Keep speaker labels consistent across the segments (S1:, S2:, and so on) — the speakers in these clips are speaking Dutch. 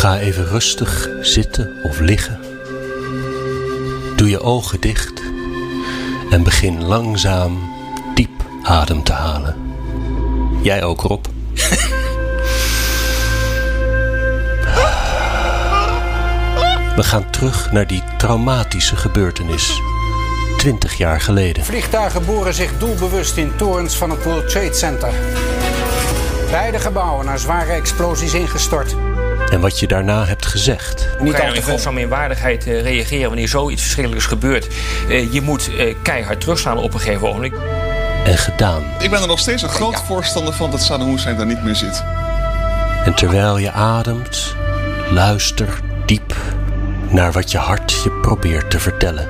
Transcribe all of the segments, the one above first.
S1: Ga even rustig zitten of liggen. Doe je ogen dicht en begin langzaam diep adem te halen. Jij ook, Rob. We gaan terug naar die traumatische gebeurtenis. 20 jaar geleden.
S2: Vliegtuigen boren zich doelbewust in torens van het World Trade Center. Beide gebouwen naar zware explosies ingestort.
S1: En wat je daarna hebt gezegd.
S2: Niet
S3: kan
S2: al
S3: je
S2: te
S3: in godsnaam in waardigheid eh, reageren wanneer zoiets verschrikkelijks gebeurt? Eh, je moet eh, keihard terugslaan op een gegeven ogenblik.
S1: En gedaan.
S4: Ik ben er nog steeds een groot voorstander van dat Saddam Hussein daar niet meer zit.
S1: En terwijl je ademt, luister diep naar wat je hart je probeert te vertellen.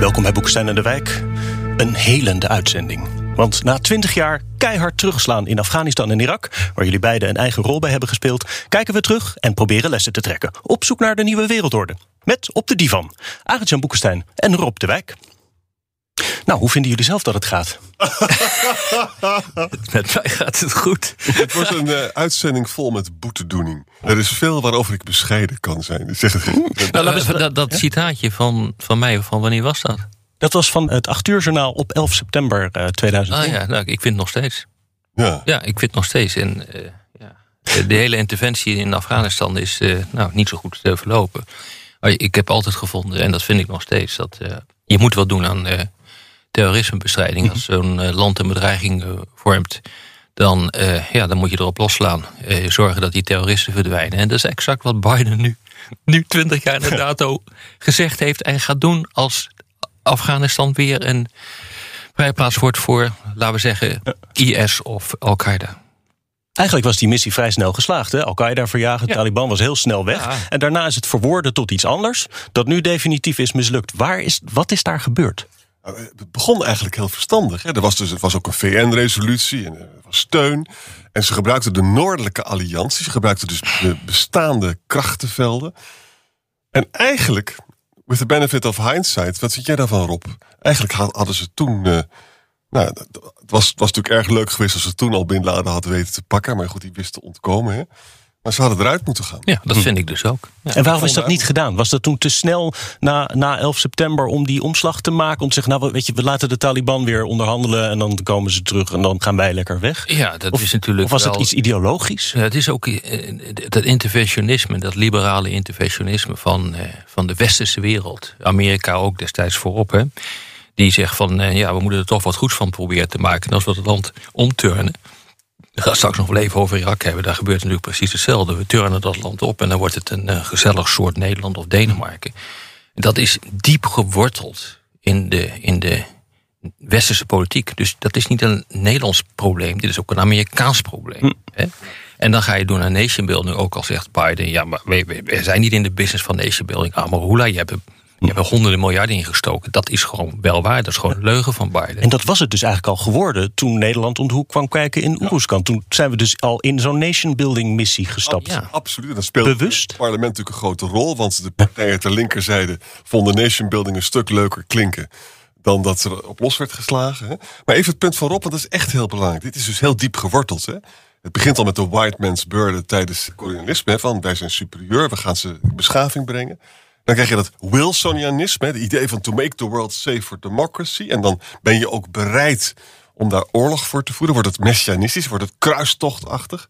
S1: Welkom bij Boekestein en de Wijk. Een helende uitzending. Want na twintig jaar keihard terugslaan in Afghanistan en Irak, waar jullie beiden een eigen rol bij hebben gespeeld, kijken we terug en proberen lessen te trekken. Op zoek naar de nieuwe wereldorde. Met op de divan Arend-Jan Boekestein en Rob de Wijk. Nou, hoe vinden jullie zelf dat het gaat?
S5: Met mij gaat het goed.
S4: Het wordt een eh, uitzending vol met boetedoening. Er is veel waarover ik bescheiden kan zijn. Zeg het.
S5: Nou, laat eens- dat, dat citaatje van, van mij, van wanneer was dat?
S1: Dat was van het 8 uur journaal op 11 september eh, 2010.
S5: Ah ja, nou, ik vind het nog steeds.
S4: Ja.
S5: Ja, ik vind het nog steeds. En eh, ja, de- de hele interventie in Afghanistan is eh, nou, niet zo goed te verlopen. Maar ik heb altijd gevonden, en dat vind ik nog steeds, dat eh, je moet wat doen aan eh, terrorismebestrijding. Als zo'n eh, land een bedreiging eh, vormt, dan, eh, ja, dan moet je erop losslaan. Eh, zorgen dat die terroristen verdwijnen. En dat is exact wat Biden nu, nu 20 jaar na dato gezegd heeft en gaat doen als Afghanistan weer een vrijplaats wordt voor, laten we zeggen, IS of Al-Qaeda.
S1: Eigenlijk was die missie vrij snel geslaagd. hè? Al-Qaeda verjagen, de
S5: Ja.
S1: Taliban was heel snel weg.
S5: Ja.
S1: En daarna is het verwoorden tot iets anders, dat nu definitief is mislukt. Waar is, wat is daar gebeurd?
S4: Nou, Het begon eigenlijk heel verstandig. Hè. Er was dus, het was ook een VN-resolutie en er was steun. En ze gebruikten de Noordelijke Alliantie. Ze gebruikten dus de bestaande krachtenvelden. En eigenlijk, with the benefit of hindsight, wat vind jij daarvan, Rob? Eigenlijk had- hadden ze toen. eh, nou, het was, was natuurlijk erg leuk geweest als ze toen al Bin Laden hadden weten te pakken. Maar goed, die wisten te ontkomen. Hè. Maar ze hadden eruit moeten gaan.
S5: Ja, dat vind ik dus ook. Ja.
S1: en waarom is dat niet gedaan? Was dat toen te snel na, na 11 september om die omslag te maken? Om te zeggen, nou weet je, we laten de Taliban weer onderhandelen en dan komen ze terug en dan gaan wij lekker weg?
S5: Ja, dat
S1: Of,
S5: is natuurlijk
S1: of was
S5: wel...
S1: het iets ideologisch?
S5: Ja, het is ook eh, dat interventionisme, dat liberale interventionisme van, eh, van de westerse wereld. Amerika ook destijds voorop, hè. Die zegt van, eh, ja, we moeten er toch wat goeds van proberen te maken. En als we het land omturnen... We gaan straks nog wel even over Irak hebben. Daar gebeurt natuurlijk precies hetzelfde. We turnen dat land op en dan wordt het een eh, gezellig soort Nederland of Denemarken. Dat is diep geworteld in de, in de westerse politiek. Dus dat is niet een Nederlands probleem. Dit is ook een Amerikaans probleem. Hè? En dan ga je doen aan nation building. Ook al zegt Biden, ja, maar we, zijn niet in de business van nation building. Amarula, je hebt, je hebt er honderden miljarden ingestoken. Dat is gewoon wel waar. Dat is gewoon een leugen van Biden.
S1: En dat was het dus eigenlijk al geworden toen Nederland om de hoek kwam kijken in Oeruzkan. Toen zijn we dus al in zo'n nation-building missie gestapt.
S5: Ja.
S4: Absoluut. Dat speelde
S1: Bewust?
S4: het parlement natuurlijk een grote rol. Want de partijen ter linkerzijde vonden nation building een stuk leuker klinken. dan dat er op los werd geslagen. Hè. Maar even het punt van Rob, want dat is echt heel belangrijk. Dit is dus heel diep geworteld. Hè. Het begint al met de white man's burden tijdens het kolonialisme. Van wij zijn superieur, we gaan ze beschaving brengen. Dan krijg je dat Wilsonianisme, het idee van to make the world safe for democracy. En dan ben je ook bereid om daar oorlog voor te voeren. Wordt het messianistisch, wordt het kruistochtachtig.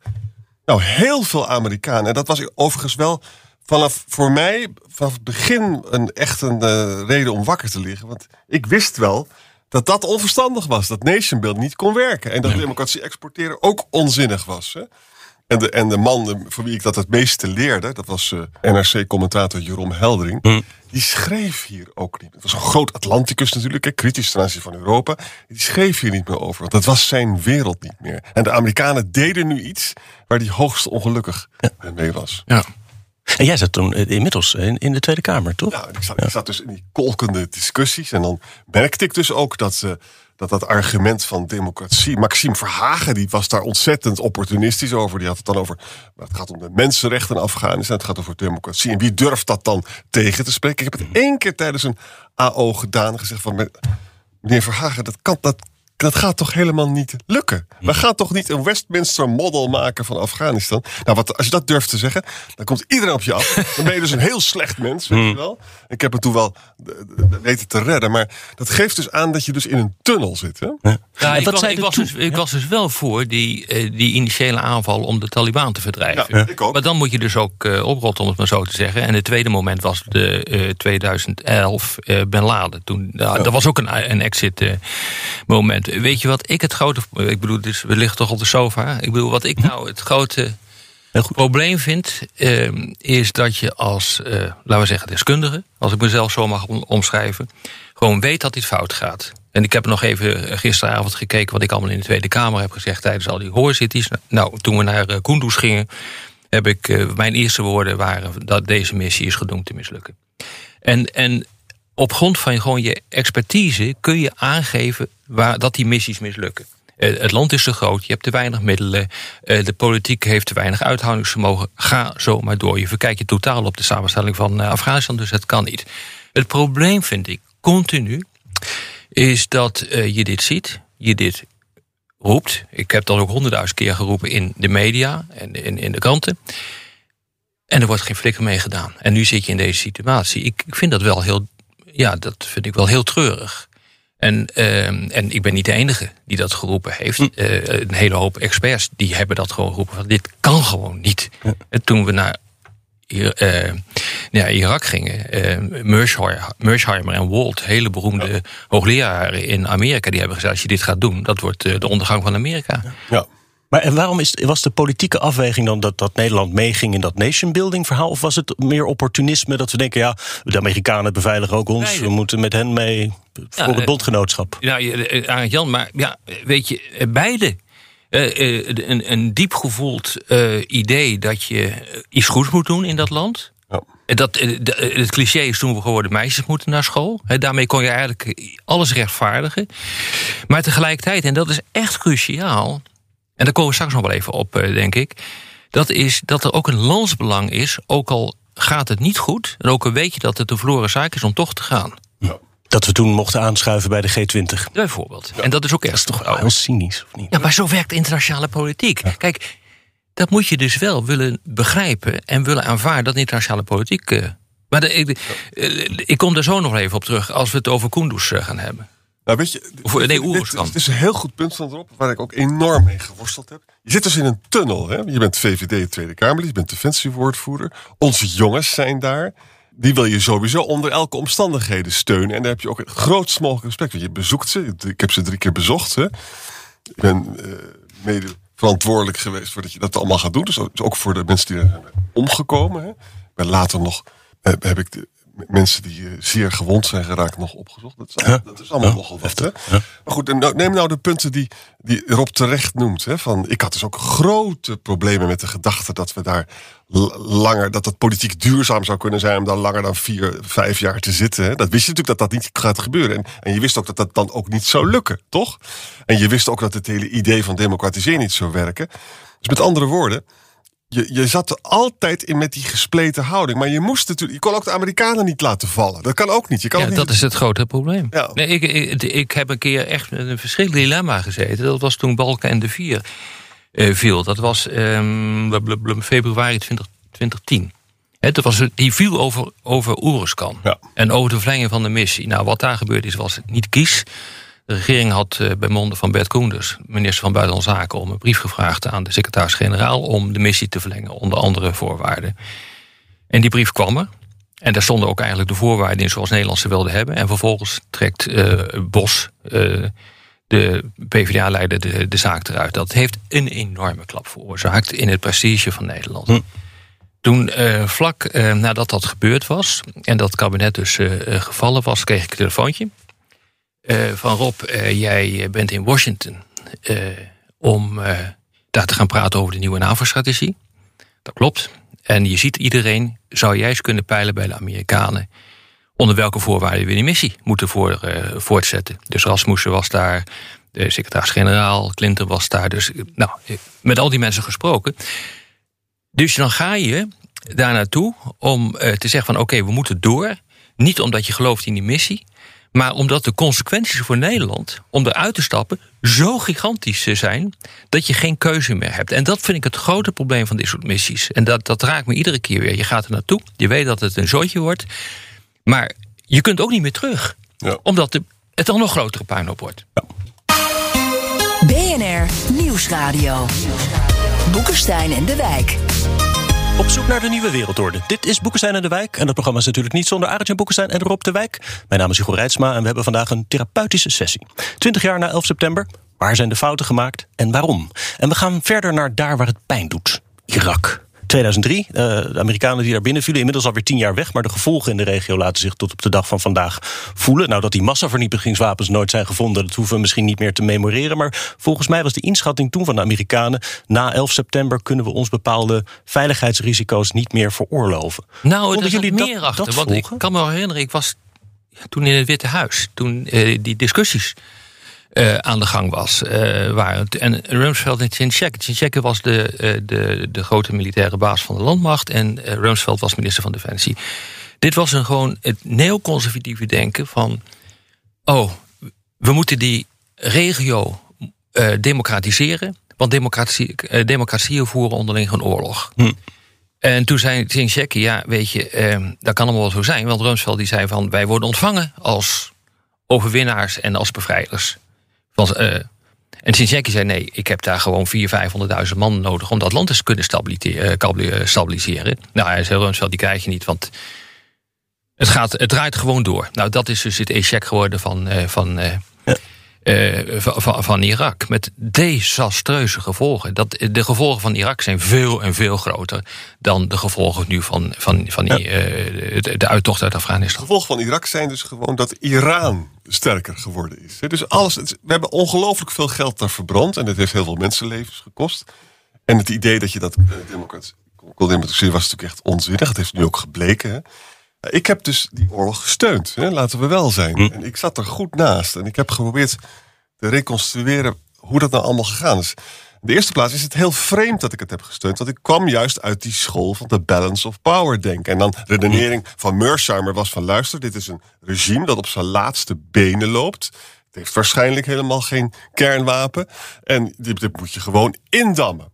S4: Nou, heel veel Amerikanen. En dat was overigens wel vanaf voor mij vanaf het begin een echt een eh, reden om wakker te liggen. Want ik wist wel dat dat onverstandig was. Dat nation building niet kon werken. En dat democratie exporteren ook onzinnig was. Hè? En de, en de man eh, voor wie ik dat het meeste leerde, dat was eh, NRC-commentator Jeroen Heldering. Die schreef hier ook niet. Het was een groot Atlanticus natuurlijk, hè, kritisch ten aanzien van Europa. Die schreef hier niet meer over, want dat was zijn wereld niet meer. En de Amerikanen deden nu iets waar hij hoogst ongelukkig mee was.
S5: Ja.
S1: En jij zat toen eh, inmiddels in, in de Tweede Kamer, toch?
S4: Ja, ik zat, ik zat dus in die kolkende discussies. En dan merkte ik dus ook dat, eh, dat dat argument van democratie. Maxime Verhagen die was daar ontzettend opportunistisch over. Die had het dan over. Het gaat om de mensenrechten in Afghanistan. Het gaat over democratie. En wie durft dat dan tegen te spreken? Ik heb het één keer tijdens een AO gedaan. Gezegd van. Meneer Verhagen, dat kan. Dat, dat gaat toch helemaal niet lukken? We gaan toch niet een Westminster model maken van Afghanistan? Nou, wat, als je dat durft te zeggen, dan komt iedereen op je af. Dan ben je dus een heel slecht mens, weet je wel. Ik heb het toen wel weten te redden. Maar dat geeft dus aan dat je dus in een tunnel zit. Hè?
S5: Ja,
S1: En
S5: ik, was, ik, was dus, ik was dus wel voor die, eh, die initiële aanval om de Taliban te verdrijven.
S4: Ja, ik ook.
S5: Maar dan moet je dus ook eh, oprotten, om het maar zo te zeggen. En het tweede moment was de eh, 2011 eh Ben Laden. Toen, nou, Dat was ook een, een exit eh, moment. Weet je wat ik het grote... Ik bedoel, dus, we liggen toch op de sofa. Ik bedoel, wat ik nou het grote probleem vind... eh, is dat je als, eh, laten we zeggen, deskundige... als ik mezelf zo mag om- omschrijven... gewoon weet dat dit fout gaat. En ik heb nog even eh, gisteravond gekeken... wat ik allemaal in de Tweede Kamer heb gezegd... tijdens al die hoorzitties. Nou, toen we naar uh, Kunduz gingen... heb ik, mijn eerste woorden waren... dat deze missie is gedoemd te mislukken. En, en op grond van gewoon je expertise kun je aangeven waar, dat die missies mislukken. Eh, Het land is te groot, je hebt te weinig middelen, eh, de politiek heeft te weinig uithoudingsvermogen. Ga zo maar door. Je verkijkt je totaal op de samenstelling van eh, Afghanistan, dus het kan niet. Het probleem vind ik continu is dat je dit ziet, je dit roept. Ik heb dat ook honderdduizend keer geroepen in de media en in, in de kranten. En er wordt geen flikker mee gedaan. En nu zit je in deze situatie. Ik, ik vind dat wel heel, ja, dat vind ik wel heel treurig. En, ehm, en ik ben niet de enige die dat geroepen heeft. Eh, een hele hoop experts die hebben dat gewoon geroepen. Van, dit kan gewoon niet. En toen we naar Ir- eh, ja, Irak gingen, eh Mersheimer, en Walt, hele beroemde hoogleraren in Amerika, die hebben gezegd: als je dit gaat doen, dat wordt eh, de ondergang van Amerika.
S4: Ja.
S1: Maar en waarom is, was de politieke afweging dan dat, dat Nederland meeging in dat nation-building verhaal? Of was het meer opportunisme dat we denken, ja, de Amerikanen beveiligen ook ons, we moeten met hen mee voor
S5: Ja,
S1: het
S5: eh,
S1: bondgenootschap?
S5: Ja, eh, Arend Jan, maar ja, weet je, eh, beide. Eh, eh, een, een diep gevoeld eh, idee dat je eh, iets goeds moet doen in dat land.
S4: Ja.
S5: Eh, Dat, eh, de- eh, het cliché is toen we geworden meisjes moeten naar school. Hè, daarmee kon je eigenlijk alles rechtvaardigen. Maar tegelijkertijd, en dat is echt cruciaal... en daar komen we straks nog wel even op, eh, denk ik... dat is dat er ook een landsbelang is, ook al gaat het niet goed... en ook al weet je dat het een verloren zaak is om toch te gaan.
S1: Dat we toen mochten aanschuiven bij de G20.
S5: Bijvoorbeeld. En dat is ook echt toch
S1: Wel heel cynisch, of niet?
S5: Ja, maar zo werkt internationale politiek. Kijk, dat moet je dus wel willen begrijpen en willen aanvaarden dat internationale politiek. eh, maar de, ik, eh, ik kom daar zo nog even op terug als we het over Kunduz gaan hebben.
S4: Nou, weet je,
S5: Of, nee, Oeruzkan.
S4: dit is een heel goed punt van erop, waar ik ook enorm mee geworsteld heb. Je zit dus in een tunnel. Hè? Je bent VVD Tweede Kamerlid, je bent defensiewoordvoerder. Onze jongens zijn daar. Die wil je sowieso onder elke omstandigheden steunen. En daar heb je ook het grootst mogelijke respect voor. Je bezoekt ze. Ik heb ze drie keer bezocht. Hè? Ik ben eh, mede verantwoordelijk geweest voor dat je dat allemaal gaat doen. Dus ook- dus ook voor de mensen die er zijn omgekomen. Hè? Maar later nog eh, heb ik de mensen die eh, zeer gewond zijn geraakt nog opgezocht. Dat is, allemaal- dat is allemaal nogal wat. Hè? Maar goed, nou- neem nou de punten die, die Rob terecht noemt. Hè? Van, ik had dus ook grote problemen met de gedachte dat we daar langer, dat het politiek duurzaam zou kunnen zijn om daar langer dan vier, vijf jaar te zitten. Hè? Dat wist je natuurlijk dat dat niet gaat gebeuren. En, en je wist ook dat dat dan ook niet zou lukken, toch? En je wist ook dat het hele idee van democratisering niet zou werken. Dus met andere woorden, je, je zat er altijd in met die gespleten houding. Maar je moest natuurlijk, je kon ook de Amerikanen niet laten vallen. Dat kan ook niet. Je kan
S5: Ja,
S4: ook niet
S5: dat is het grote probleem.
S4: Ja.
S5: Nee, ik, ik, ik heb een keer echt met een verschrikkelijk dilemma gezeten. Dat was toen Balken en de Vier eh, viel. Dat was blub, februari 20, 2010. Hè, dat was, die viel over, over Oeruzkan.
S4: Ja.
S5: En over de verlenging van de missie. Nou, wat daar gebeurd is, was het niet kies. De regering had eh, bij monden van Bert Koenders, minister van Buitenlandse Zaken, om een brief gevraagd aan de secretaris-generaal om de missie te verlengen onder andere voorwaarden. En die brief kwam er. En daar stonden ook eigenlijk de voorwaarden in zoals Nederland ze wilden hebben. En vervolgens trekt eh, Bos, eh, de PvdA leidde de, de zaak eruit. Dat heeft een enorme klap veroorzaakt in het prestige van Nederland.
S1: Hm.
S5: Toen, vlak nadat dat gebeurd was en dat kabinet dus gevallen was, kreeg ik een telefoontje eh, van Rob. eh, jij bent in Washington eh, om daar te gaan praten over de nieuwe NAVO-strategie. Dat klopt. En je ziet iedereen, zou jij eens kunnen peilen bij de Amerikanen onder welke voorwaarden we die missie moeten voor, voortzetten. Dus Rasmussen was daar, de secretaris-generaal, Clinton was daar. Dus nou, met al die mensen gesproken. Dus dan ga je daar naartoe om te zeggen van oké, we moeten door. Niet omdat je gelooft in die missie, maar omdat de consequenties voor Nederland om eruit te stappen zo gigantisch zijn dat je geen keuze meer hebt. En dat vind ik het grote probleem van dit soort missies. En dat, dat raakt me iedere keer weer. Je gaat er naartoe, je weet dat het een zootje wordt, maar je kunt ook niet meer terug,
S4: Ja.
S5: omdat de, het dan nog grotere puinhoop wordt.
S6: BNR Nieuwsradio. Boekenstein en de Wijk.
S1: Op zoek naar de nieuwe wereldorde. Dit is Boekenstein en de Wijk. En dat programma is natuurlijk niet zonder Arend Boekenstein en Rob de Wijk. Mijn naam is Hugo Reitsma en we hebben vandaag een therapeutische sessie. 20 jaar na 11 september. Waar zijn de fouten gemaakt en waarom? En we gaan verder naar daar waar het pijn doet. Irak. 2003, eh, de Amerikanen die daar binnen vielen, inmiddels alweer tien jaar weg. Maar de gevolgen in de regio laten zich tot op de dag van vandaag voelen. Nou, dat die massavernietigingswapens nooit zijn gevonden, dat hoeven we misschien niet meer te memoreren. Maar volgens mij was de inschatting toen van de Amerikanen. Na 11 september kunnen we ons bepaalde veiligheidsrisico's niet meer veroorloven.
S5: Nou,
S1: Konden
S5: er
S1: jullie
S5: meer
S1: dat-
S5: achter.
S1: dat
S5: want ik kan me herinneren, ik was toen in het Witte Huis, toen eh, die discussies eh, aan de gang was, eh, waren. En Rumsfeld en Shinseki. Shinseki was de, eh, de, de grote militaire baas van de landmacht en Rumsfeld was minister van Defensie. Dit was een gewoon het neoconservatieve denken van, oh, we moeten die regio democratiseren, want democratie, democratieën voeren onderling een oorlog. En toen zei Shinseki, ja, weet je, eh, dat kan allemaal wel zo zijn. Want Rumsfeld die zei van, wij worden ontvangen als overwinnaars en als bevrijders. Van, eh, en zei, nee, ik heb daar gewoon 400.000, 500.000 man nodig... om dat land te kunnen eh, eh, stabiliseren. Nou, hij zei, Rumsfeld, die krijg je niet, want het, gaat, het draait gewoon door. Nou, dat is dus het echec geworden van... van eh, eh, van, Irak. Met desastreuze gevolgen. Dat, de gevolgen van Irak zijn veel en veel groter dan de gevolgen nu van, van, van die, eh, de, de uittocht uit Afghanistan.
S4: gevolg van Irak zijn dus gewoon dat Iran sterker geworden is. Dus alles, we hebben ongelooflijk veel geld daar verbrand. En dat heeft heel veel mensenlevens gekost. En het idee dat je dat eh, democratie, kon democratiseren was natuurlijk echt onzinnig. Dat heeft nu ook gebleken. Hè. Ik heb dus die oorlog gesteund, hè, laten we wel zijn. En ik zat er goed naast. En ik heb geprobeerd te reconstrueren hoe dat nou allemaal gegaan is. In de eerste plaats is het heel vreemd dat ik het heb gesteund. Want ik kwam juist uit die school van de balance of power denken. En dan redenering van Mersheimer was van... luister, dit is een regime dat op zijn laatste benen loopt. Het heeft waarschijnlijk helemaal geen kernwapen. En dit, dit moet je gewoon indammen.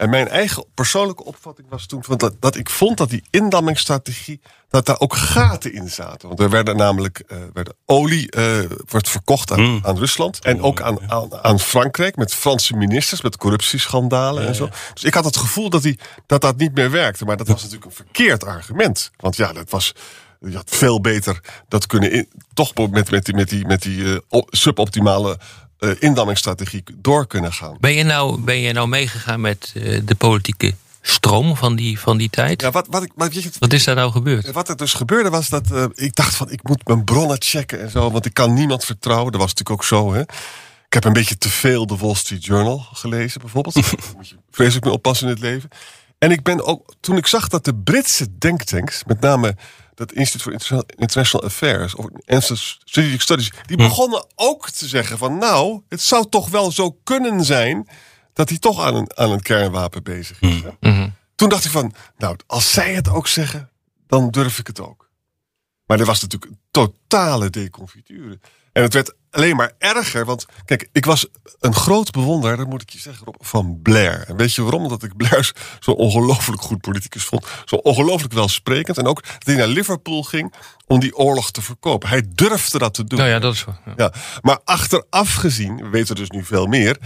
S4: En mijn eigen persoonlijke opvatting was toen van dat, dat ik vond dat die indammingsstrategie, dat daar ook gaten in zaten. Want er werden namelijk eh, werden olie eh, wordt verkocht aan, aan Rusland. En ook aan, aan, aan Frankrijk met Franse ministers, met corruptieschandalen en zo. Dus ik had het gevoel dat, die, dat dat niet meer werkte. Maar dat was natuurlijk een verkeerd argument. Want ja, dat was. Je had veel beter dat kunnen in, toch met, met die, met die, met die eh, op- suboptimale eh, indammingsstrategie door kunnen gaan.
S5: Ben je nou, ben je nou meegegaan met eh, de politieke stroom van die, van die tijd?
S4: Ja, wat, wat, ik, wat, weet je,
S5: Wat is daar nou gebeurd?
S4: Wat er dus gebeurde was dat eh, ik dacht van ik moet mijn bronnen checken en zo, want ik kan niemand vertrouwen. Dat was natuurlijk ook zo. Hè. Ik heb een beetje te veel de Wall Street Journal gelezen, bijvoorbeeld. Daar moet je vreselijk mee oppassen in het leven. En ik ben ook, toen ik zag dat de Britse denktanks, met name dat Institute for International- Affairs of Strategic Studies, die begonnen ook te zeggen van nou, het zou toch wel zo kunnen zijn dat hij toch aan een, aan een kernwapen bezig is. hè. Toen dacht ik van, nou, als zij het ook zeggen, dan durf ik het ook. Maar er was natuurlijk een totale deconfiture. En het werd alleen maar erger. Want kijk, ik was een groot bewonderaar, dat moet ik je zeggen, Rob, van Blair. En weet je waarom? Dat ik Blair zo'n ongelooflijk goed politicus vond. Zo ongelooflijk welsprekend. En ook dat hij naar Liverpool ging om die oorlog te verkopen. Hij durfde dat te doen.
S5: Nou ja, dat is wel. ja.
S4: Ja, maar achteraf gezien, we weten dus nu veel meer...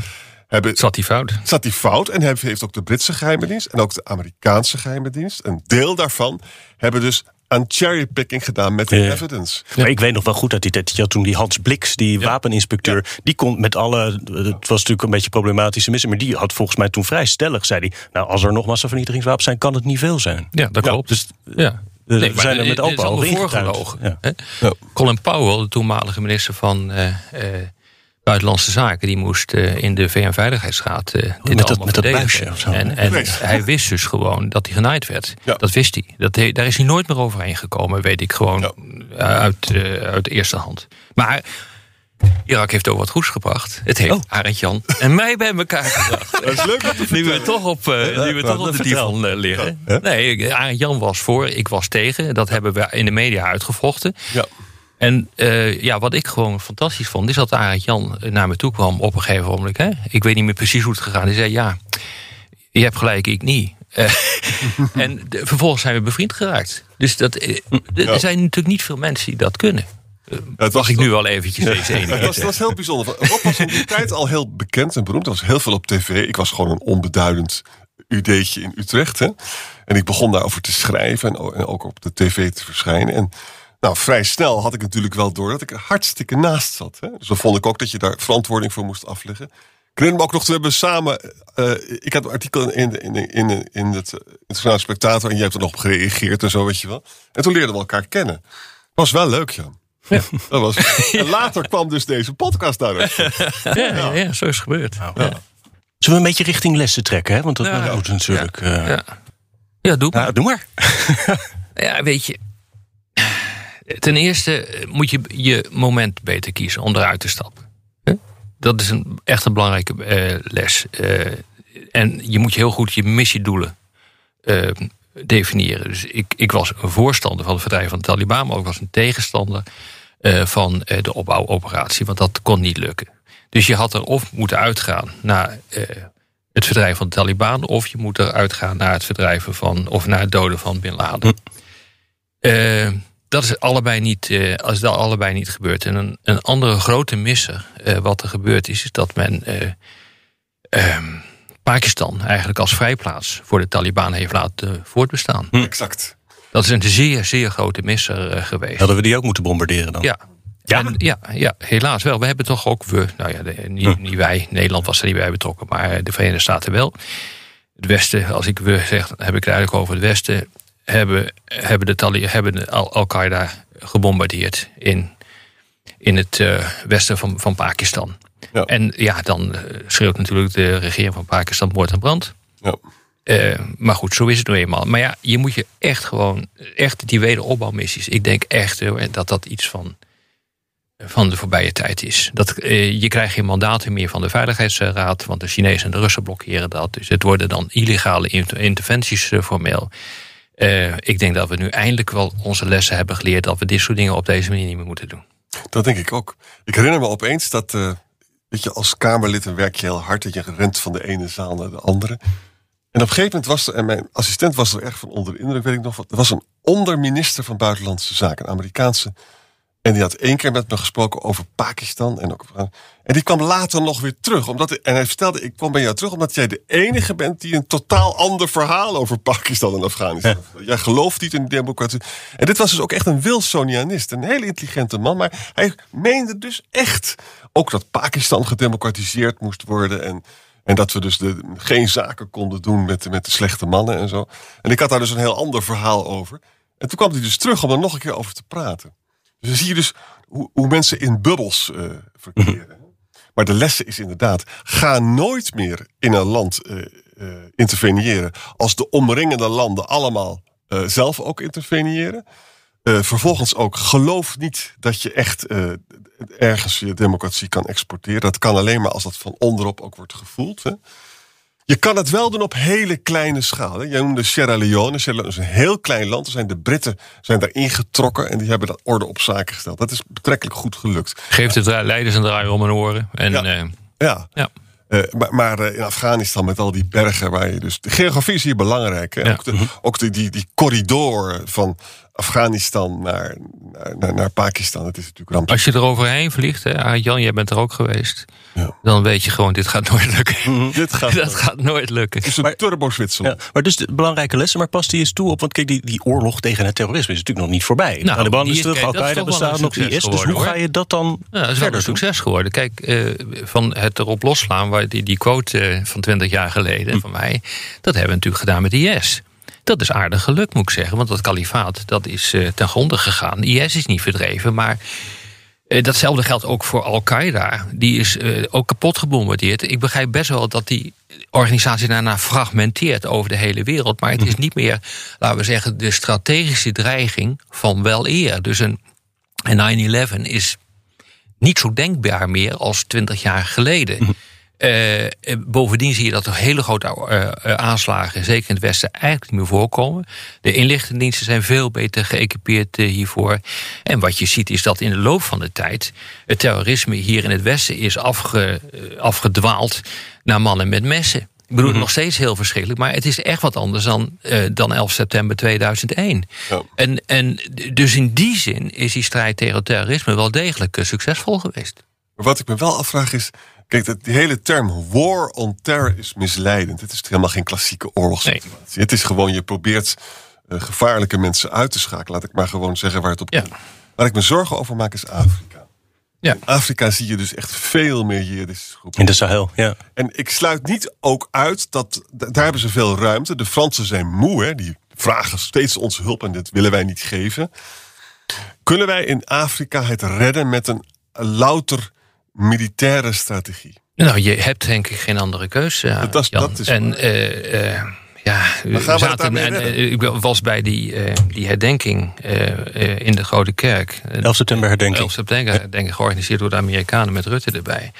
S4: Hebben,
S5: Zat die fout?
S4: zat die fout. En heeft ook de Britse geheime dienst en ook de Amerikaanse geheime dienst, een deel daarvan, hebben dus aan cherrypicking gedaan met de
S1: Ja.
S4: evidence.
S1: Maar ik weet nog wel goed uit die tijd. Je had toen die Hans Bliks, die wapeninspecteur. Die kon met alle. Het was natuurlijk een beetje problematische missen. Maar die had volgens mij toen vrij stellig. Zei hij. Nou, als er nog massavernietigingswapens zijn, kan het niet veel zijn.
S5: Ja, dat klopt.
S1: dus
S5: ja.
S1: we
S5: Nee, maar
S1: zijn er met open ingetuind.
S5: voorgelogen.
S1: Ja.
S5: hè? Colin Powell, de toenmalige minister van eh, eh, Buitenlandse Zaken, die moest eh, in de VN-veiligheidsraad eh dit
S1: met dat-
S5: allemaal
S1: met dat buisje of zo,
S5: En, hij wist dus gewoon dat hij genaaid werd.
S4: Ja.
S5: Dat wist hij. Dat, he- daar is hij nooit meer overheen gekomen, weet ik gewoon
S4: Ja.
S5: eh, uit, uit de eerste hand. Maar Irak heeft ook wat goeds gebracht. Het heeft
S1: Oh.
S5: Arend Jan en mij bij elkaar gebracht.
S4: Dat is leuk om te
S5: Nu we toch op, nu we toch op de divan liggen. Nee, Arend Jan was voor, ik was tegen. Dat hebben we in de media uitgevochten.
S4: Ja.
S5: En eh, ja, wat ik gewoon fantastisch vond, is dat Arend Jan naar me toe kwam op een gegeven moment. Hè? Ik weet niet meer precies hoe het gegaan is. Hij zei, ja, je hebt gelijk, ik niet. Eh, en de- vervolgens zijn we bevriend geraakt. Dus dat, eh, er
S4: Ja.
S5: zijn natuurlijk niet veel mensen die dat kunnen.
S4: Het
S5: Mag ik nu wel eventjes deze ene
S4: was, dat was heel bijzonder. Rob was in die tijd al heel bekend en beroemd. Er was heel veel op tv. Ik was gewoon een onbeduidend UD'tje in Utrecht. Hè. En ik begon daarover te schrijven en, en ook op de tv te verschijnen. En nou, vrij snel had ik natuurlijk wel door dat ik er hartstikke naast zat. Hè. Dus dan vond ik ook dat je daar verantwoording voor moest afleggen. Ik herinner me ook nog, toen hebben we samen... eh, ik had een artikel in, de- in, de- in, in het eh, Internationale Spectator... en jij hebt er nog op gereageerd en zo, weet je wel. En toen leerden we elkaar kennen. Was wel leuk, Jan. Dat was, en later kwam dus deze podcast daaruit.
S5: Ja, ja, ja, zo is het gebeurd.
S1: Zullen we een beetje richting lessen trekken? Hè? Want dat
S5: Ja.
S1: moet natuurlijk. eh,
S5: Ja. Ja, doe maar.
S1: nou, doe maar.
S5: Ja, weet je. Ten eerste eh, moet je je moment beter kiezen om eruit te stappen. Dat is een, echt een belangrijke eh, les. Eh, en je moet je heel goed je missiedoelen definiëren. Dus ik, ik was een voorstander van het verdrijven van de Taliban, maar ook was een tegenstander van de opbouwoperatie, want dat kon niet lukken. Dus je had er of moeten uitgaan naar het verdrijven van de Taliban, of je moet eruit gaan naar het verdrijven van, of naar het doden van Bin Laden. Eh, dat is allebei niet, eh, als dat allebei niet gebeurt. En een, een andere grote misser eh, wat er gebeurd is, is dat men eh, ehm, Pakistan eigenlijk als vrijplaats voor de Taliban heeft laten voortbestaan.
S4: Exact.
S5: Dat is een zeer, zeer grote misser eh, geweest.
S1: Hadden we die ook moeten bombarderen dan?
S5: Ja.
S1: Ja?
S5: En ja, ja, helaas wel. We hebben toch ook, we, nou ja, de- niet, niet wij, Nederland was er niet bij betrokken, maar de Verenigde Staten wel. Het Westen, als ik we zeg, dan heb ik het eigenlijk over het Westen, hebben, hebben, de Tali, hebben Al-Qaeda gebombardeerd in, in het eh, westen van, van Pakistan.
S4: Ja.
S5: En ja, dan eh, schreeuwt natuurlijk de regering van Pakistan moord en brand.
S4: Ja.
S5: Eh, maar goed, zo is het nu eenmaal. Maar ja, je moet je echt gewoon, echt die wederopbouwmissies. Ik denk echt dat dat iets van, van de voorbije tijd is. Dat, je krijgt geen mandaten meer van de Veiligheidsraad, want de Chinezen en de Russen blokkeren dat. Dus het worden dan illegale inter- interventies formeel. Eh, ik denk dat we nu eindelijk wel onze lessen hebben geleerd dat we dit soort dingen op deze manier niet meer moeten doen.
S4: Dat denk ik ook. Ik herinner me opeens dat, eh, weet je, als Kamerlid werk je heel hard. Dat je rent van de ene zaal naar de andere. En op een gegeven moment was er, en mijn assistent was er erg van onder de indruk, weet ik nog. Er was een onderminister van Buitenlandse Zaken, een Amerikaanse. En die had één keer met me gesproken over Pakistan. En, ook, en die kwam later nog weer terug. Omdat, en hij vertelde, ik kwam bij jou terug omdat jij de enige bent die een totaal ander verhaal over Pakistan en Afghanistan. heeft. Jij gelooft niet in democratie. En dit was dus ook echt een Wilsonianist. Een hele intelligente man. Maar hij meende dus echt ook dat Pakistan gedemocratiseerd moest worden. En, en dat we dus de, geen zaken konden doen met, de- met de slechte mannen en zo. En ik had daar dus een heel ander verhaal over. En toen kwam hij dus terug om er nog een keer over te praten. Dus dan zie je dus hoe, hoe mensen in bubbels eh, verkeren. Maar de lessen is inderdaad: ga nooit meer in een land eh, eh, interveneren als de omringende landen allemaal zelf ook interveneren. Vervolgens ook geloof niet dat je echt ergens je democratie kan exporteren. Dat kan alleen maar als dat van onderop ook wordt gevoeld. Hè. Je kan het wel doen op hele kleine schaal. Jij noemde Sierra Leone. Sierra Leone is een heel klein land. Er zijn de Britten zijn daar ingetrokken en die hebben dat orde op zaken gesteld. Dat is betrekkelijk goed gelukt.
S5: Geef de dra- leiders een draai om hun oren. En
S4: Ja.
S5: eh,
S4: Ja.
S5: ja.
S4: Eh, maar maar eh, in Afghanistan met al die bergen waar je dus. De geografie is hier belangrijk. Hè?
S5: Ja.
S4: Ook, de, ook de, die, die corridor van Afghanistan naar, naar, naar, Pakistan. Het is natuurlijk ramp.
S5: Als je er overheen vliegt, hè, ah, Jan, jij bent er ook geweest.
S4: Ja.
S5: Dan weet je gewoon, dit gaat nooit lukken.
S4: Dit gaat
S5: Dat gaat nooit lukken.
S4: Het is een turbo-Zwitserland.
S1: Ja, maar dus de belangrijke lessen, maar past die eens toe op? Want kijk, die, die oorlog tegen het terrorisme is natuurlijk nog niet voorbij.
S5: Nou,
S1: Taliban
S5: die
S1: is
S5: is-
S1: terug, Al-Qaeda bestaat nog, IS. Dus hoe ga je dat dan
S5: Ja, dat is wel een
S1: verder doen?
S5: succes geworden. Kijk, eh, van het erop losslaan, waar die, die quote eh, van 20 jaar geleden van mij, dat hebben we natuurlijk gedaan met IS. Dat is aardig gelukt, moet ik zeggen. Want dat kalifaat dat is eh, ten gronde gegaan. IS is niet verdreven, maar eh, datzelfde geldt ook voor Al-Qaeda. Die is eh, ook kapot gebombardeerd. Ik begrijp best wel dat die organisatie daarna fragmenteert over de hele wereld. Maar het is niet meer, laten we zeggen, de strategische dreiging van wel eer. Dus een, een 9-11 is niet zo denkbaar meer als 20 jaar geleden. Eh, eh, bovendien zie je dat er hele grote eh, aanslagen, zeker in het Westen, eigenlijk niet meer voorkomen. De inlichtingendiensten zijn veel beter geëquipeerd hiervoor. En wat je ziet is dat in de loop van de tijd het terrorisme hier in het Westen is afge, afgedwaald naar mannen met messen. Ik bedoel, nog steeds heel verschrikkelijk, maar het is echt wat anders dan, dan 11 september 2001.
S4: Ja.
S5: En, en dus in die zin is die strijd tegen het terrorisme wel degelijk succesvol geweest.
S4: Maar wat ik me wel afvraag is... Kijk, dat- die hele term war on terror is misleidend. Het is helemaal geen klassieke oorlogssituatie. Het is gewoon, je probeert eh, gevaarlijke mensen uit te schakelen. Laat ik maar gewoon zeggen waar het op
S5: Ja.
S4: komt. Waar ik me zorgen over maak is Afrika.
S5: Ja.
S4: In Afrika zie je dus echt veel meer jihadistische groepen.
S1: In de Sahel, ja.
S4: En ik sluit niet ook uit dat daar hebben ze veel ruimte. De Fransen zijn moe, hè? die vragen steeds onze hulp en dit willen wij niet geven. Kunnen wij in Afrika het redden met een louter militaire strategie?
S5: Nou, je hebt denk ik geen andere keus. Ja,
S4: Dat dat is
S5: en eh, eh, ja, we zaten en, eh, ik was bij die, eh, die herdenking eh, eh, in de Grote Kerk.
S1: 11 september herdenking.
S5: 11 september herdenking georganiseerd door de Amerikanen met Rutte erbij.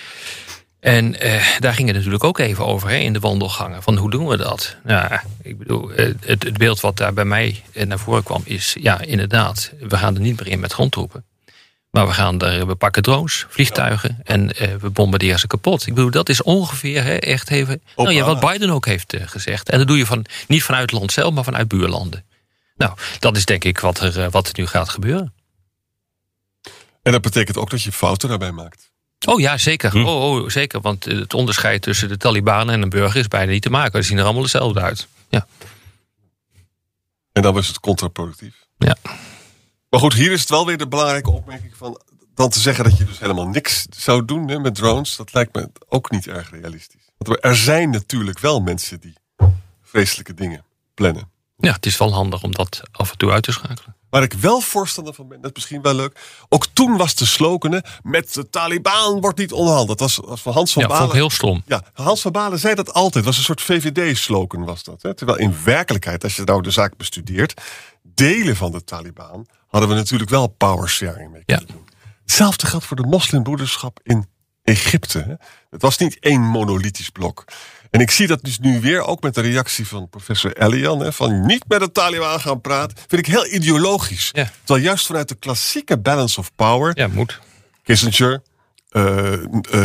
S5: En eh, daar ging het natuurlijk ook even over hè, in de wandelgangen. Van hoe doen we dat? Nou, ik bedoel, het, het beeld wat daar bij mij naar voren kwam is... ja, inderdaad, we gaan er niet meer in met grondtroepen. Maar we, gaan er, we pakken drones, vliegtuigen en eh, we bombarderen ze kapot. Ik bedoel, dat is ongeveer hè, echt even... Nou ja, wat Biden ook heeft eh, gezegd. En dat doe je van, niet vanuit het land zelf, maar vanuit buurlanden. Nou, dat is denk ik wat er, eh, wat er nu gaat gebeuren.
S4: En dat betekent ook dat je fouten daarbij maakt.
S5: Oh ja, zeker. Oh, oh, zeker. Want het onderscheid tussen de Taliban en een burger is bijna niet te maken. Ze zien er allemaal hetzelfde uit. Ja.
S4: En dan was het contraproductief.
S5: Ja.
S4: Maar goed, hier is het wel weer de belangrijke opmerking van... dan te zeggen dat je dus helemaal niks zou doen hè, met drones... dat lijkt me ook niet erg realistisch. Want er zijn natuurlijk wel mensen die vreselijke dingen plannen.
S5: ja, het is wel handig om dat af en toe uit te schakelen.
S4: Waar ik wel voorstander van ben, dat is misschien wel leuk. Ook toen was de slogan, hè, met de Taliban wordt niet onderhandeld. Dat was, was van Hans van
S5: Ja, vond
S4: Balen.
S5: ik heel stom.
S4: Ja, Hans van Balen zei dat altijd. Het was een soort VVD-slogan was dat. Hè? Terwijl in werkelijkheid, als je nou de zaak bestudeert... delen van de Taliban hadden we natuurlijk wel power sharing mee
S5: Ja.
S4: kunnen doen. Hetzelfde geldt voor de moslimbroederschap in Egypte. Het was niet één monolithisch blok. En ik zie dat dus nu weer ook met de reactie van professor Elian... Hè, van niet met de Taliban gaan praten... vind ik heel ideologisch.
S5: Ja.
S4: Terwijl juist vanuit de klassieke balance of power...
S5: Ja, moet.
S4: Kissinger,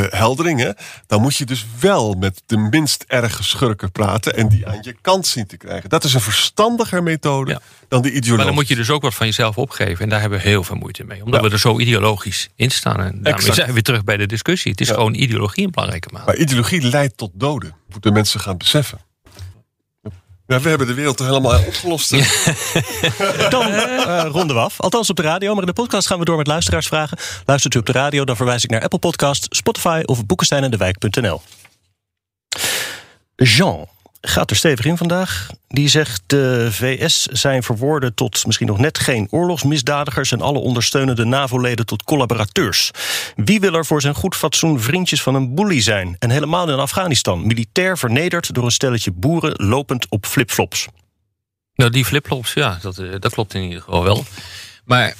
S4: Heldering, hè, dan moet je dus wel met de minst erge schurken praten en die aan je kant zien te krijgen. Dat is een verstandiger methode
S5: Ja.
S4: dan de ideologie.
S5: Maar dan moet je dus ook wat van jezelf opgeven. En daar hebben we heel veel moeite mee. Omdat
S4: Ja.
S5: we er zo ideologisch in staan. En daarmee
S4: Exact.
S5: zijn we weer terug bij de discussie. Het is
S4: Ja.
S5: gewoon ideologie in belangrijke mate.
S4: Maar ideologie leidt tot doden. Moeten mensen gaan beseffen. Ja, we hebben de wereld toch helemaal opgelost.
S1: Dan eh, ronden we af. Althans op de radio. Maar in de podcast gaan we door met luisteraarsvragen. Luistert u op de radio, dan verwijs ik naar Apple Podcast, Spotify of boekensteinendewijk.nl. Jean gaat er stevig in vandaag. Die zegt de VS zijn verwoorden tot misschien nog net geen oorlogsmisdadigers... en alle ondersteunende NAVO-leden tot collaborateurs. Wie wil er voor zijn goed fatsoen vriendjes van een bully zijn? En helemaal in Afghanistan, militair vernederd... door een stelletje boeren lopend op flipflops.
S5: Nou, die flipflops, ja, dat, eh, dat klopt in ieder geval wel. Maar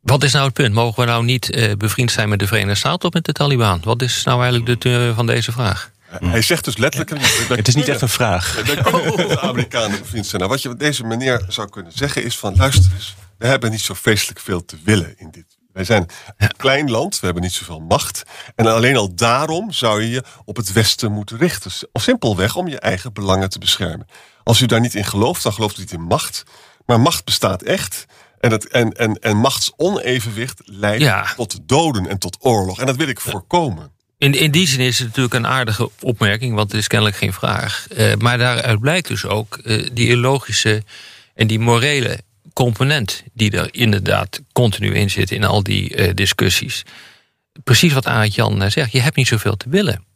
S5: wat is nou het punt? Mogen we nou niet eh, bevriend zijn met de Verenigde Staten of met de Taliban? Wat is nou eigenlijk de van deze vraag?
S4: Hij zegt dus letterlijk...
S1: Het is niet echt een vraag.
S4: Kunnen de Amerikanen bevriend zijn. Nou, wat je op deze manier zou kunnen zeggen is van... luister eens, we hebben niet zo vreselijk veel te willen in dit. Wij zijn een klein land, we hebben niet zoveel macht. En alleen al daarom zou je je op het Westen moeten richten. Of simpelweg om je eigen belangen te beschermen. Als u daar niet in gelooft, dan gelooft u niet in macht. Maar macht bestaat echt. En, het, en, en, en machtsonevenwicht leidt
S5: Ja.
S4: tot doden en tot oorlog. En dat wil ik voorkomen.
S5: In, in die zin is het natuurlijk een aardige opmerking, want het is kennelijk geen vraag. Eh, maar daaruit blijkt dus ook eh, die illogische en die morele component die er inderdaad continu in zit in al die eh, discussies. Precies wat Aart Jan zegt, je hebt niet zoveel te willen.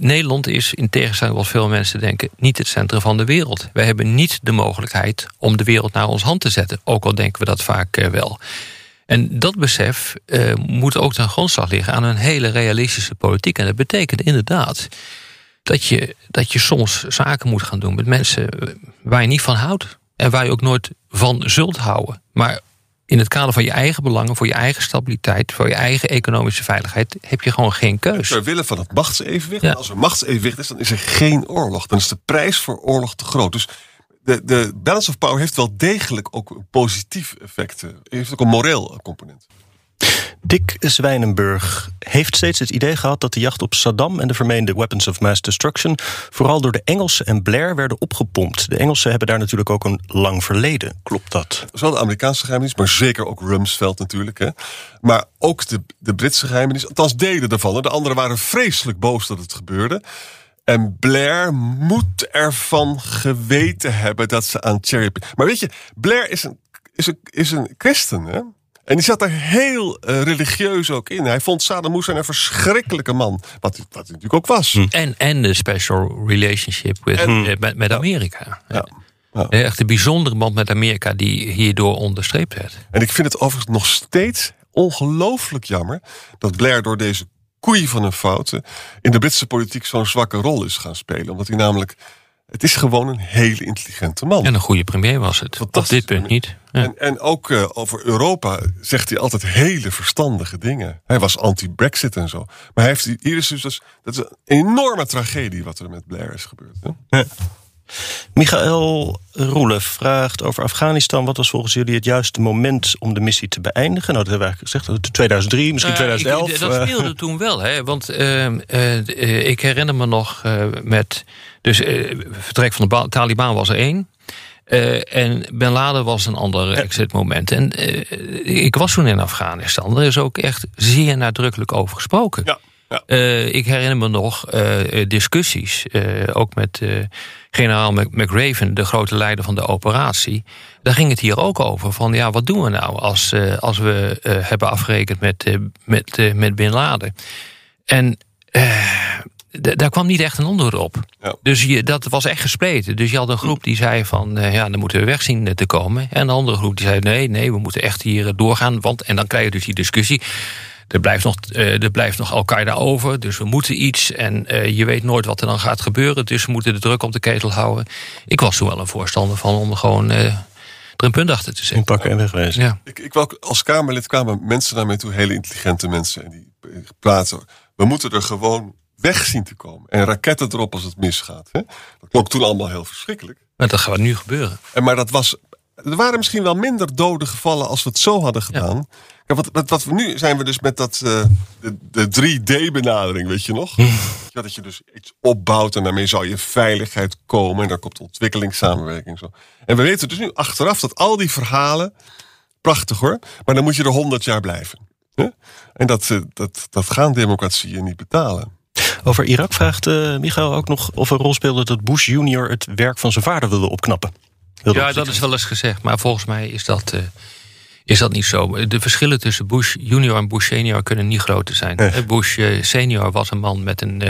S5: Nederland is, in tegenstelling tot wat veel mensen denken, niet het centrum van de wereld. Wij hebben niet de mogelijkheid om de wereld naar ons hand te zetten. Ook al denken we dat vaak wel. En dat besef eh, moet ook ten grondslag liggen aan een hele realistische politiek. En dat betekent inderdaad dat je, dat je soms zaken moet gaan doen met mensen eh, waar je niet van houdt. En waar je ook nooit van zult houden. Maar in het kader van je eigen belangen, voor je eigen stabiliteit, voor je eigen economische veiligheid, heb je gewoon geen keus.
S4: Ter wille van het machtsevenwicht.
S5: Ja.
S4: En als er machtsevenwicht is, dan is er geen oorlog. Dan is de prijs voor oorlog te groot. Dus de, de balance of power heeft wel degelijk ook positief effect. eh, Heeft ook een moreel component.
S1: Dick Zwijnenburg heeft steeds het idee gehad dat de jacht op Saddam en de vermeende weapons of mass destruction vooral door de Engelsen en Blair werden opgepompt. De Engelsen hebben daar natuurlijk ook een lang verleden. Klopt dat?
S4: Zowel de Amerikaanse geheimdienst, maar zeker ook Rumsfeld natuurlijk. Hè. Maar ook de, de Britse geheimdienst, althans delen ervan. hè. De anderen waren vreselijk boos dat het gebeurde. En Blair moet ervan geweten hebben dat ze aan cherry Maar weet je, Blair is een, is een, is een christen, hè? En die zat er heel eh, religieus ook in. Hij vond Saddam Hussein een verschrikkelijke man. Wat, hij- wat hij natuurlijk ook was.
S5: En, en de special relationship with,
S4: En-
S5: eh, met, met Amerika.
S4: Ja. Ja.
S5: Echt een bijzondere band met Amerika die hierdoor onderstreept werd.
S4: En ik vind het overigens nog steeds ongelooflijk jammer dat Blair door deze koei van een fouten in de Britse politiek zo'n zwakke rol is gaan spelen. Omdat hij namelijk, het is gewoon een hele intelligente man.
S5: En een goede premier was het. Op dit punt niet. Ja.
S4: En, en ook eh, over Europa zegt hij altijd hele verstandige dingen. Hij was anti-Brexit en zo. Maar hij heeft, hier is dus, dus- dat is een enorme tragedie wat er met Blair is gebeurd. Hè?
S1: Michael Roelof vraagt over Afghanistan. Wat was volgens jullie het juiste moment om de missie te beëindigen? Nou, dat hebben we eigenlijk gezegd. 2003, misschien
S5: Nou,
S1: 2011.
S5: ik- dat
S1: eh.
S5: speelde toen wel, hè? want ehm, eh, ik herinner me nog eh, met. Dus vertrek van de Ba- Taliban was er één. En Ben Laden was een ander exitmoment. En ik was toen in Afghanistan. Er is ook echt zeer nadrukkelijk over gesproken.
S4: Ja, ja.
S5: Ik herinner me nog discussies, ook met generaal Mc- McRaven, de grote leider van de operatie. Daar ging het hier ook over, van ja, wat doen we nou als, eh, als we eh, hebben afgerekend met, eh, met, met Bin Laden? En daar kwam niet echt een antwoord op.
S4: Ja.
S5: Dus je, dat was echt gespleten. Dus je had een groep die zei van, ja, dan moeten we weg zien te komen. En een andere groep die zei, nee, nee, we moeten echt hier doorgaan. Want, en dan krijg je dus die discussie. Er blijft nog, eh, er blijft nog Al-Qaeda over, dus we moeten iets. En eh, je weet nooit wat er dan gaat gebeuren. Dus we moeten de druk op de ketel houden. Ik was toen wel een voorstander van om gewoon eh, er een punt achter te zetten.
S1: Inpakken en wegwezen.
S5: Ja.
S4: Ik, ik wou, als Kamerlid kwamen mensen naar mij toe, hele intelligente mensen. En die praten. We moeten er gewoon weg zien te komen. En raketten erop als het misgaat. Hè? Dat klonk toen allemaal heel verschrikkelijk.
S5: Maar dat gaat nu gebeuren.
S4: En maar dat was. Er waren misschien wel minder doden gevallen als we het zo hadden gedaan. Ja, wat, wat, wat we nu zijn we dus met dat, eh, de, de 3D-benadering, weet je nog? Ja, dat je dus iets opbouwt en daarmee zou je veiligheid komen. En daar komt ontwikkelingssamenwerking. Zo. En we weten dus nu achteraf dat al die verhalen. Prachtig hoor, maar dan moet je er 100 jaar blijven. Hè? En dat, eh, dat, dat gaan democratieën niet betalen.
S1: Over Irak vraagt eh Michael ook nog of een rol speelde dat Bush junior het werk van zijn vader wilde opknappen.
S5: Ja, dat is wel eens gezegd. Maar volgens mij is dat, eh, is dat niet zo. De verschillen tussen Bush junior en Bush senior kunnen niet groter zijn.
S1: Eh.
S5: Bush eh, senior was een man met een,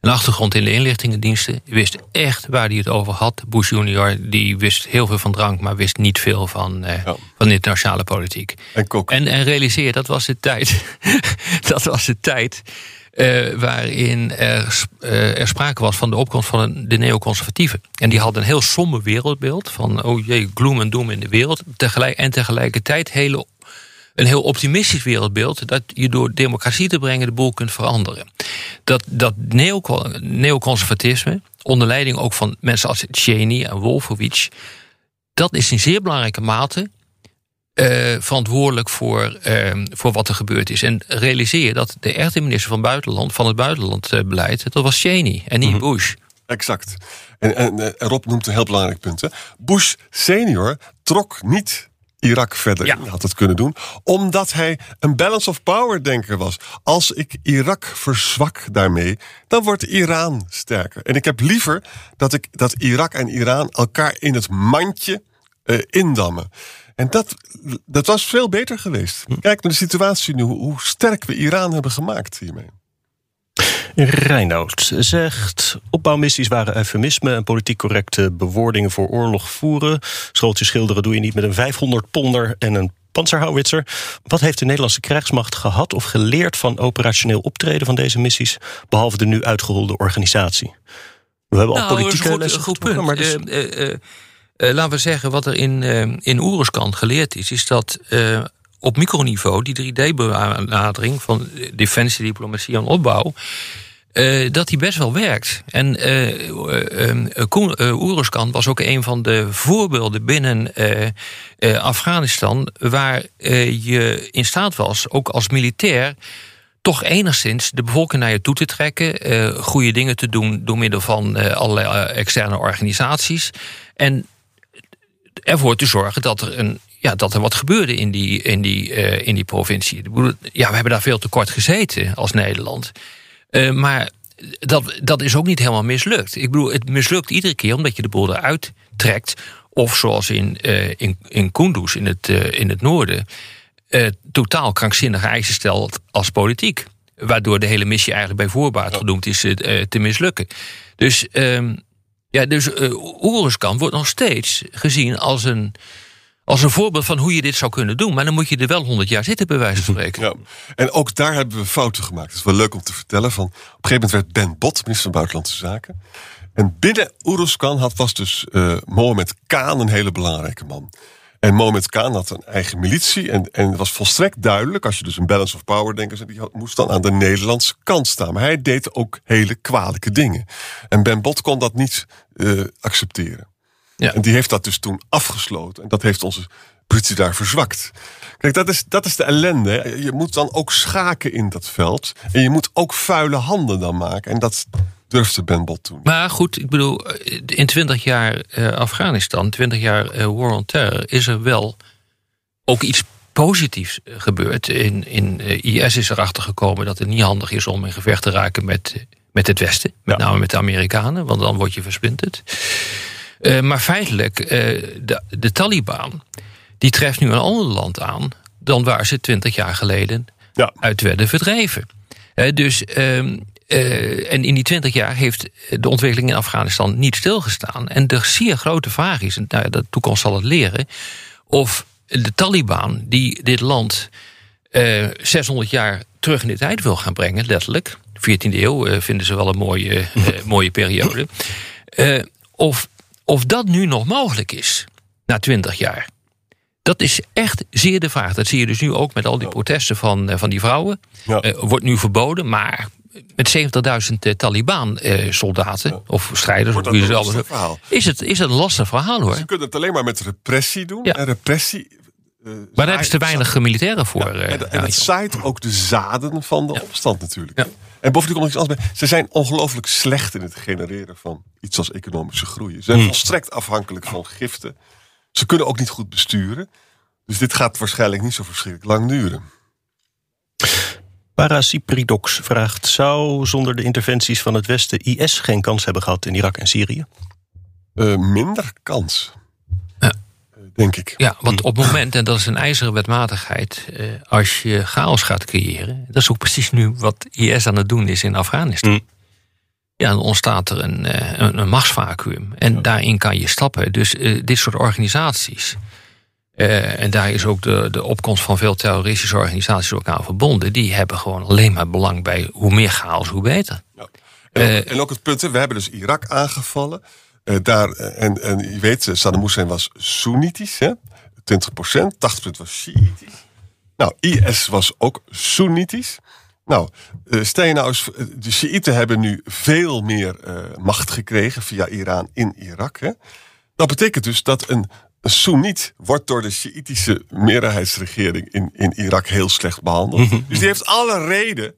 S5: een achtergrond in de inlichtingendiensten. Die wist echt waar hij het over had. Bush junior die wist heel veel van drank, maar wist niet veel van,
S4: Ja.
S5: van internationale politiek.
S4: En.
S5: En, en realiseer, dat was de tijd. dat was de tijd. Eh, waarin er, eh, er sprake was van de opkomst van de neoconservatieven. En die hadden een heel somber wereldbeeld. Van, oh jee, gloom en doom in de wereld. Tegelijk, en tegelijkertijd een heel optimistisch wereldbeeld. Dat je door democratie te brengen de boel kunt veranderen. Dat, dat neo- neoconservatisme, onder leiding ook van mensen als Cheney en Wolfowitz. Dat is in zeer belangrijke mate eh, verantwoordelijk voor, eh, voor wat er gebeurd is. En realiseer je dat de echte minister van, buitenland, van het buitenlandbeleid, dat was Cheney en niet Bush.
S4: Exact. En, en, en Rob noemt een heel belangrijk punt. Hè. Bush senior trok niet Irak verder
S5: Ja.
S4: had het kunnen doen. Omdat hij een balance of power denker was. Als ik Irak verzwak daarmee, dan wordt Iran sterker. En ik heb liever dat, ik, dat Irak en Iran elkaar in het mandje eh, indammen. En dat, dat was veel beter geweest. Kijk naar de situatie nu, hoe, sterk we Iran hebben gemaakt hiermee.
S1: Reinoud zegt... opbouwmissies waren eufemisme en politiek correcte bewoordingen voor oorlog voeren. Schooltjes schilderen doe je niet met een 500 ponder en een panzerhouwitser. Wat heeft de Nederlandse krijgsmacht gehad of geleerd... van operationeel optreden van deze missies... behalve de nu uitgeholde organisatie? We hebben al
S5: Nou, dat is
S1: politieke
S5: een goed,
S1: lessen
S5: een goed punt.
S1: maar dus-
S5: eh, eh, laten we zeggen, wat er in, eh in geleerd is, is dat eh, op microniveau die 3D-benadering van defensie, diplomatie en opbouw. dat die best wel werkt. En eh eh, eh, Koen- eh, Oeruzkan was ook een van de voorbeelden binnen Afghanistan. waar je in staat was, ook als militair toch enigszins de bevolking naar je toe te trekken. goede dingen te doen door middel van allerlei externe organisaties. En ervoor te zorgen dat er, een, ja, dat er wat gebeurde in die, in die, eh, in die provincie. Ik bedoel, Ja, we hebben daar veel te kort gezeten als Nederland. Eh, maar dat, dat is ook niet helemaal mislukt. Ik bedoel, het mislukt iedere keer omdat je de boel eruit trekt. Of zoals in, eh in, in Kunduz in het, in het noorden. totaal krankzinnige eisen stelt als politiek. Waardoor de hele missie eigenlijk bij voorbaat gedoemd is te mislukken. Dus, ehm, ja, dus Oeruzkan wordt nog steeds gezien als een, als een voorbeeld van hoe je dit zou kunnen doen. Maar dan moet je er wel 100 jaar zitten, bij wijze van spreken.
S4: Ja. En ook daar hebben we fouten gemaakt. Het is wel leuk om te vertellen. Van, op een gegeven moment werd Ben Bot, minister van Buitenlandse Zaken. En binnen Oeruzkan had, was dus eh Mohammed Khan een hele belangrijke man. En Mohammed Khan had een eigen militie. En, en het was volstrekt duidelijk, als je dus een balance of power denkt, die moest dan aan de Nederlandse kant staan. Maar hij deed ook hele kwalijke dingen. En Ben Bot kon dat niet eh, accepteren.
S5: Ja.
S4: En die heeft dat dus toen afgesloten. En dat heeft onze politie daar verzwakt. Kijk, dat is, dat is de ellende. Je moet dan ook schaken in dat veld. En je moet ook vuile handen dan maken. En dat durfde Ben Bot toen.
S5: Maar goed, ik bedoel, eh, in 20 jaar eh, Afghanistan, 20 jaar eh, War on Terror, is er wel ook iets positiefs gebeurd. In, in IS is erachter gekomen dat het niet handig is om in gevecht te raken met, met het Westen. Met
S4: Ja.
S5: name met de Amerikanen, want dan word je versplinterd. Maar feitelijk, de, de Taliban, die treft nu een ander land aan dan waar ze 20 jaar geleden
S4: Ja.
S5: uit werden verdreven. Dus, ehm, eh, en in die 20 jaar heeft de ontwikkeling in Afghanistan niet stilgestaan. En de zeer grote vraag is, en nou, de toekomst zal het leren, of de Taliban die dit land eh 600 jaar terug in de tijd wil gaan brengen, letterlijk. 14e eeuw eh, vinden ze wel een mooie, eh, mooie periode. Eh, of, of dat nu nog mogelijk is, na 20 jaar. Dat is echt zeer de vraag. Dat zie je dus nu ook met al die protesten van, eh, van die vrouwen.
S4: Ja.
S5: Eh, wordt nu verboden, maar met 70.000 eh, Taliban-soldaten of strijders,
S4: Wordt
S5: hoe
S4: dat
S5: je ze
S4: een
S5: allemaal
S4: lastig verhaal.
S5: is het, is het een lastig verhaal hoor.
S4: Ze kunnen het alleen maar met repressie doen.
S5: Ja.
S4: En repressie. eh,
S5: Maar daar hebben ze te weinig militairen voor.
S4: Ja,
S5: eh,
S4: en, en
S5: ja,
S4: het zaait ook de zaden van de opstand natuurlijk.
S5: Ja.
S4: En bovendien komt nog iets anders bij. Ze zijn ongelooflijk slecht in het genereren van iets als economische groei. Ze zijn volstrekt afhankelijk van giften. Ze kunnen ook niet goed besturen. Dus dit gaat waarschijnlijk niet zo verschrikkelijk lang duren.
S1: Parasipridox vraagt: zou zonder de interventies van het Westen IS geen kans hebben gehad in Irak en Syrië?
S4: Eh, minder kans.
S5: Ja.
S4: Eh, Denk ik.
S5: Ja, want op het moment, en dat is een ijzeren wetmatigheid, eh, als je chaos gaat creëren, dat is ook precies nu wat IS aan het doen is in Afghanistan.
S1: Mm.
S5: Ja, dan ontstaat er een, eh, een, een machtsvacuum. En daarin kan je stappen. Dus eh, dit soort organisaties. Eh, en daar is ook de, de opkomst van veel terroristische organisaties ook aan verbonden. Die hebben gewoon alleen maar belang bij hoe meer chaos, hoe beter.
S4: Ja. En, ook,
S5: Eh,
S4: en ook het punt, we hebben dus Irak aangevallen. Eh, daar, en, en je weet, Saddam Hussein was Soenitisch, hè? 20 procent, 80% was Shiïtisch. Nou, IS was ook Soenitisch. Nou, stel je nou eens, de Shiiten hebben nu veel meer macht gekregen via Iran in Irak. Hè? Dat betekent dus dat een, een Soeniet wordt door de Shiïtische meerderheidsregering in, in Irak heel slecht behandeld. Dus die heeft alle reden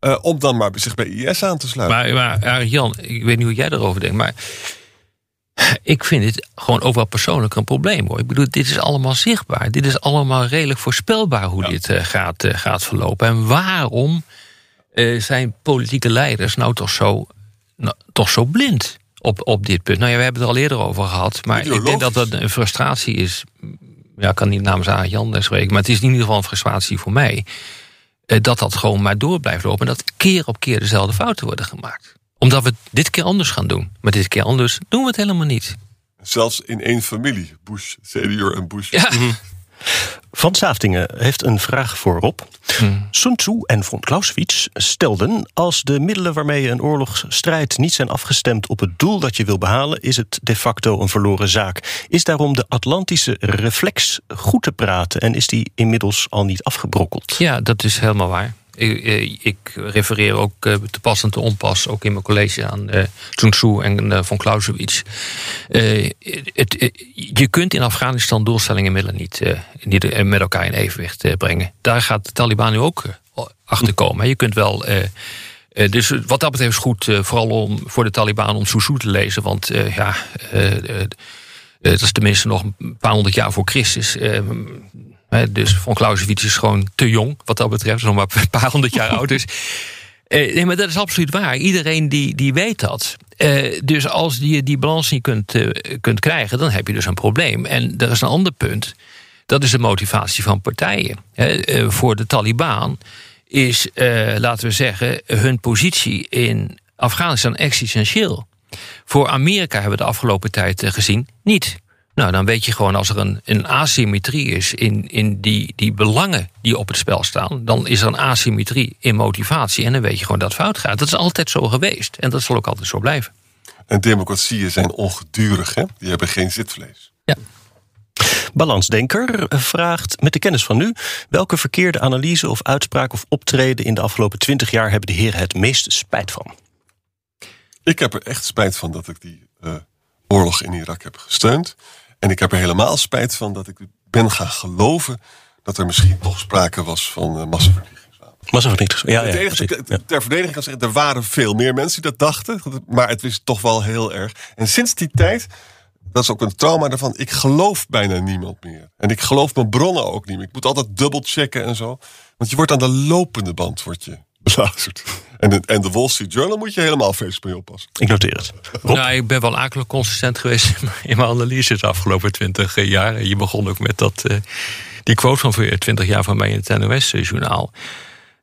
S4: eh, om dan maar zich bij IS aan te sluiten.
S5: Maar, maar ik weet niet hoe jij erover denkt, maar ik vind dit gewoon ook wel persoonlijk een probleem hoor. Ik bedoel, dit is allemaal zichtbaar. Dit is allemaal redelijk voorspelbaar hoe dit uh, gaat, uh, gaat verlopen. En waarom zijn politieke leiders nou toch zo, nou, toch zo blind op, op dit punt? Nou ja, we hebben het er al eerder over gehad. Maar ik denk dat dat een frustratie is. Ja, ik kan niet namens aan Jan spreken, maar het is in ieder geval een frustratie voor mij. dat dat gewoon maar door blijft lopen. En dat keer op keer dezelfde fouten worden gemaakt omdat we het dit keer anders gaan doen. Maar dit keer anders doen we het helemaal niet.
S4: Zelfs in één familie. Bush senior en Bush.
S5: Ja.
S1: Van Saaftingen heeft een vraag voor Rob. Hmm. Sun Tzu en von Clausewitz stelden... als de middelen waarmee je een oorlogsstrijd niet zijn afgestemd... op het doel dat je wil behalen, is het de facto een verloren zaak. Is daarom de Atlantische reflex goed te praten... en is die inmiddels al niet afgebrokkeld?
S5: Ja, dat is helemaal waar. Ik, eh, ik, refereer ook eh, te pas en te onpas, ook in mijn college aan uh, Sun en uh, von Clausewitz. Uh, je kunt in Afghanistan doelstellingen middelen niet, met elkaar in evenwicht brengen. Daar gaat de Taliban nu ook achter komen. Je kunt wel. dus wat dat betreft is goed, vooral om, voor de Taliban om Tzu te lezen. Want ja, dat is tenminste nog een paar honderd jaar voor Christus dus von Clausewitz is gewoon te jong, wat dat betreft. Nog maar een paar honderd jaar oud. Dus, eh, nee, maar dat is absoluut waar. Iedereen die, die weet dat. Eh, dus als je die balans niet kunt, eh, kunt krijgen, dan heb je dus een probleem. En er is een ander punt. Dat is de motivatie van partijen. voor de Taliban is, laten we zeggen, hun positie in Afghanistan existentieel. Voor Amerika hebben we de afgelopen tijd gezien niet. Nou, dan weet je gewoon als er een, een asymmetrie is in, in die, die belangen die op het spel staan, dan is er een asymmetrie in motivatie en dan weet je gewoon dat het fout gaat. Dat is altijd zo geweest en dat zal ook altijd zo blijven.
S4: En democratieën zijn ongedurig, hè? Die hebben geen zitvlees.
S5: Ja.
S1: Balansdenker vraagt met de kennis van nu: welke verkeerde analyse of uitspraak of optreden in de afgelopen twintig jaar hebben de heren het meest spijt van?
S4: Ik heb er echt spijt van dat ik die uh, oorlog in Irak heb gesteund. En ik heb er helemaal spijt van dat ik ben gaan geloven dat er misschien toch sprake was van uh, massavernietigingswapens.
S1: Massavernietigingswapens, ja.
S4: Het enige, ter verdediging kan zeggen, er waren veel meer mensen die dat dachten. Maar het was toch wel heel erg. En sinds die tijd, dat is ook een trauma daarvan, ik geloof bijna niemand meer. En ik geloof mijn bronnen ook niet meer. Ik moet altijd dubbel checken en zo. Want je wordt aan de lopende band wordt je beluisterd. En de, en de Wall Street Journal moet je helemaal feest mee oppassen.
S1: Ik noteer het.
S5: Nou, ik ben wel akelig consistent geweest in mijn analyse de afgelopen twintig eh, jaar. Je begon ook met dat, uh, die quote van 20 jaar van mij in het NOS-journaal.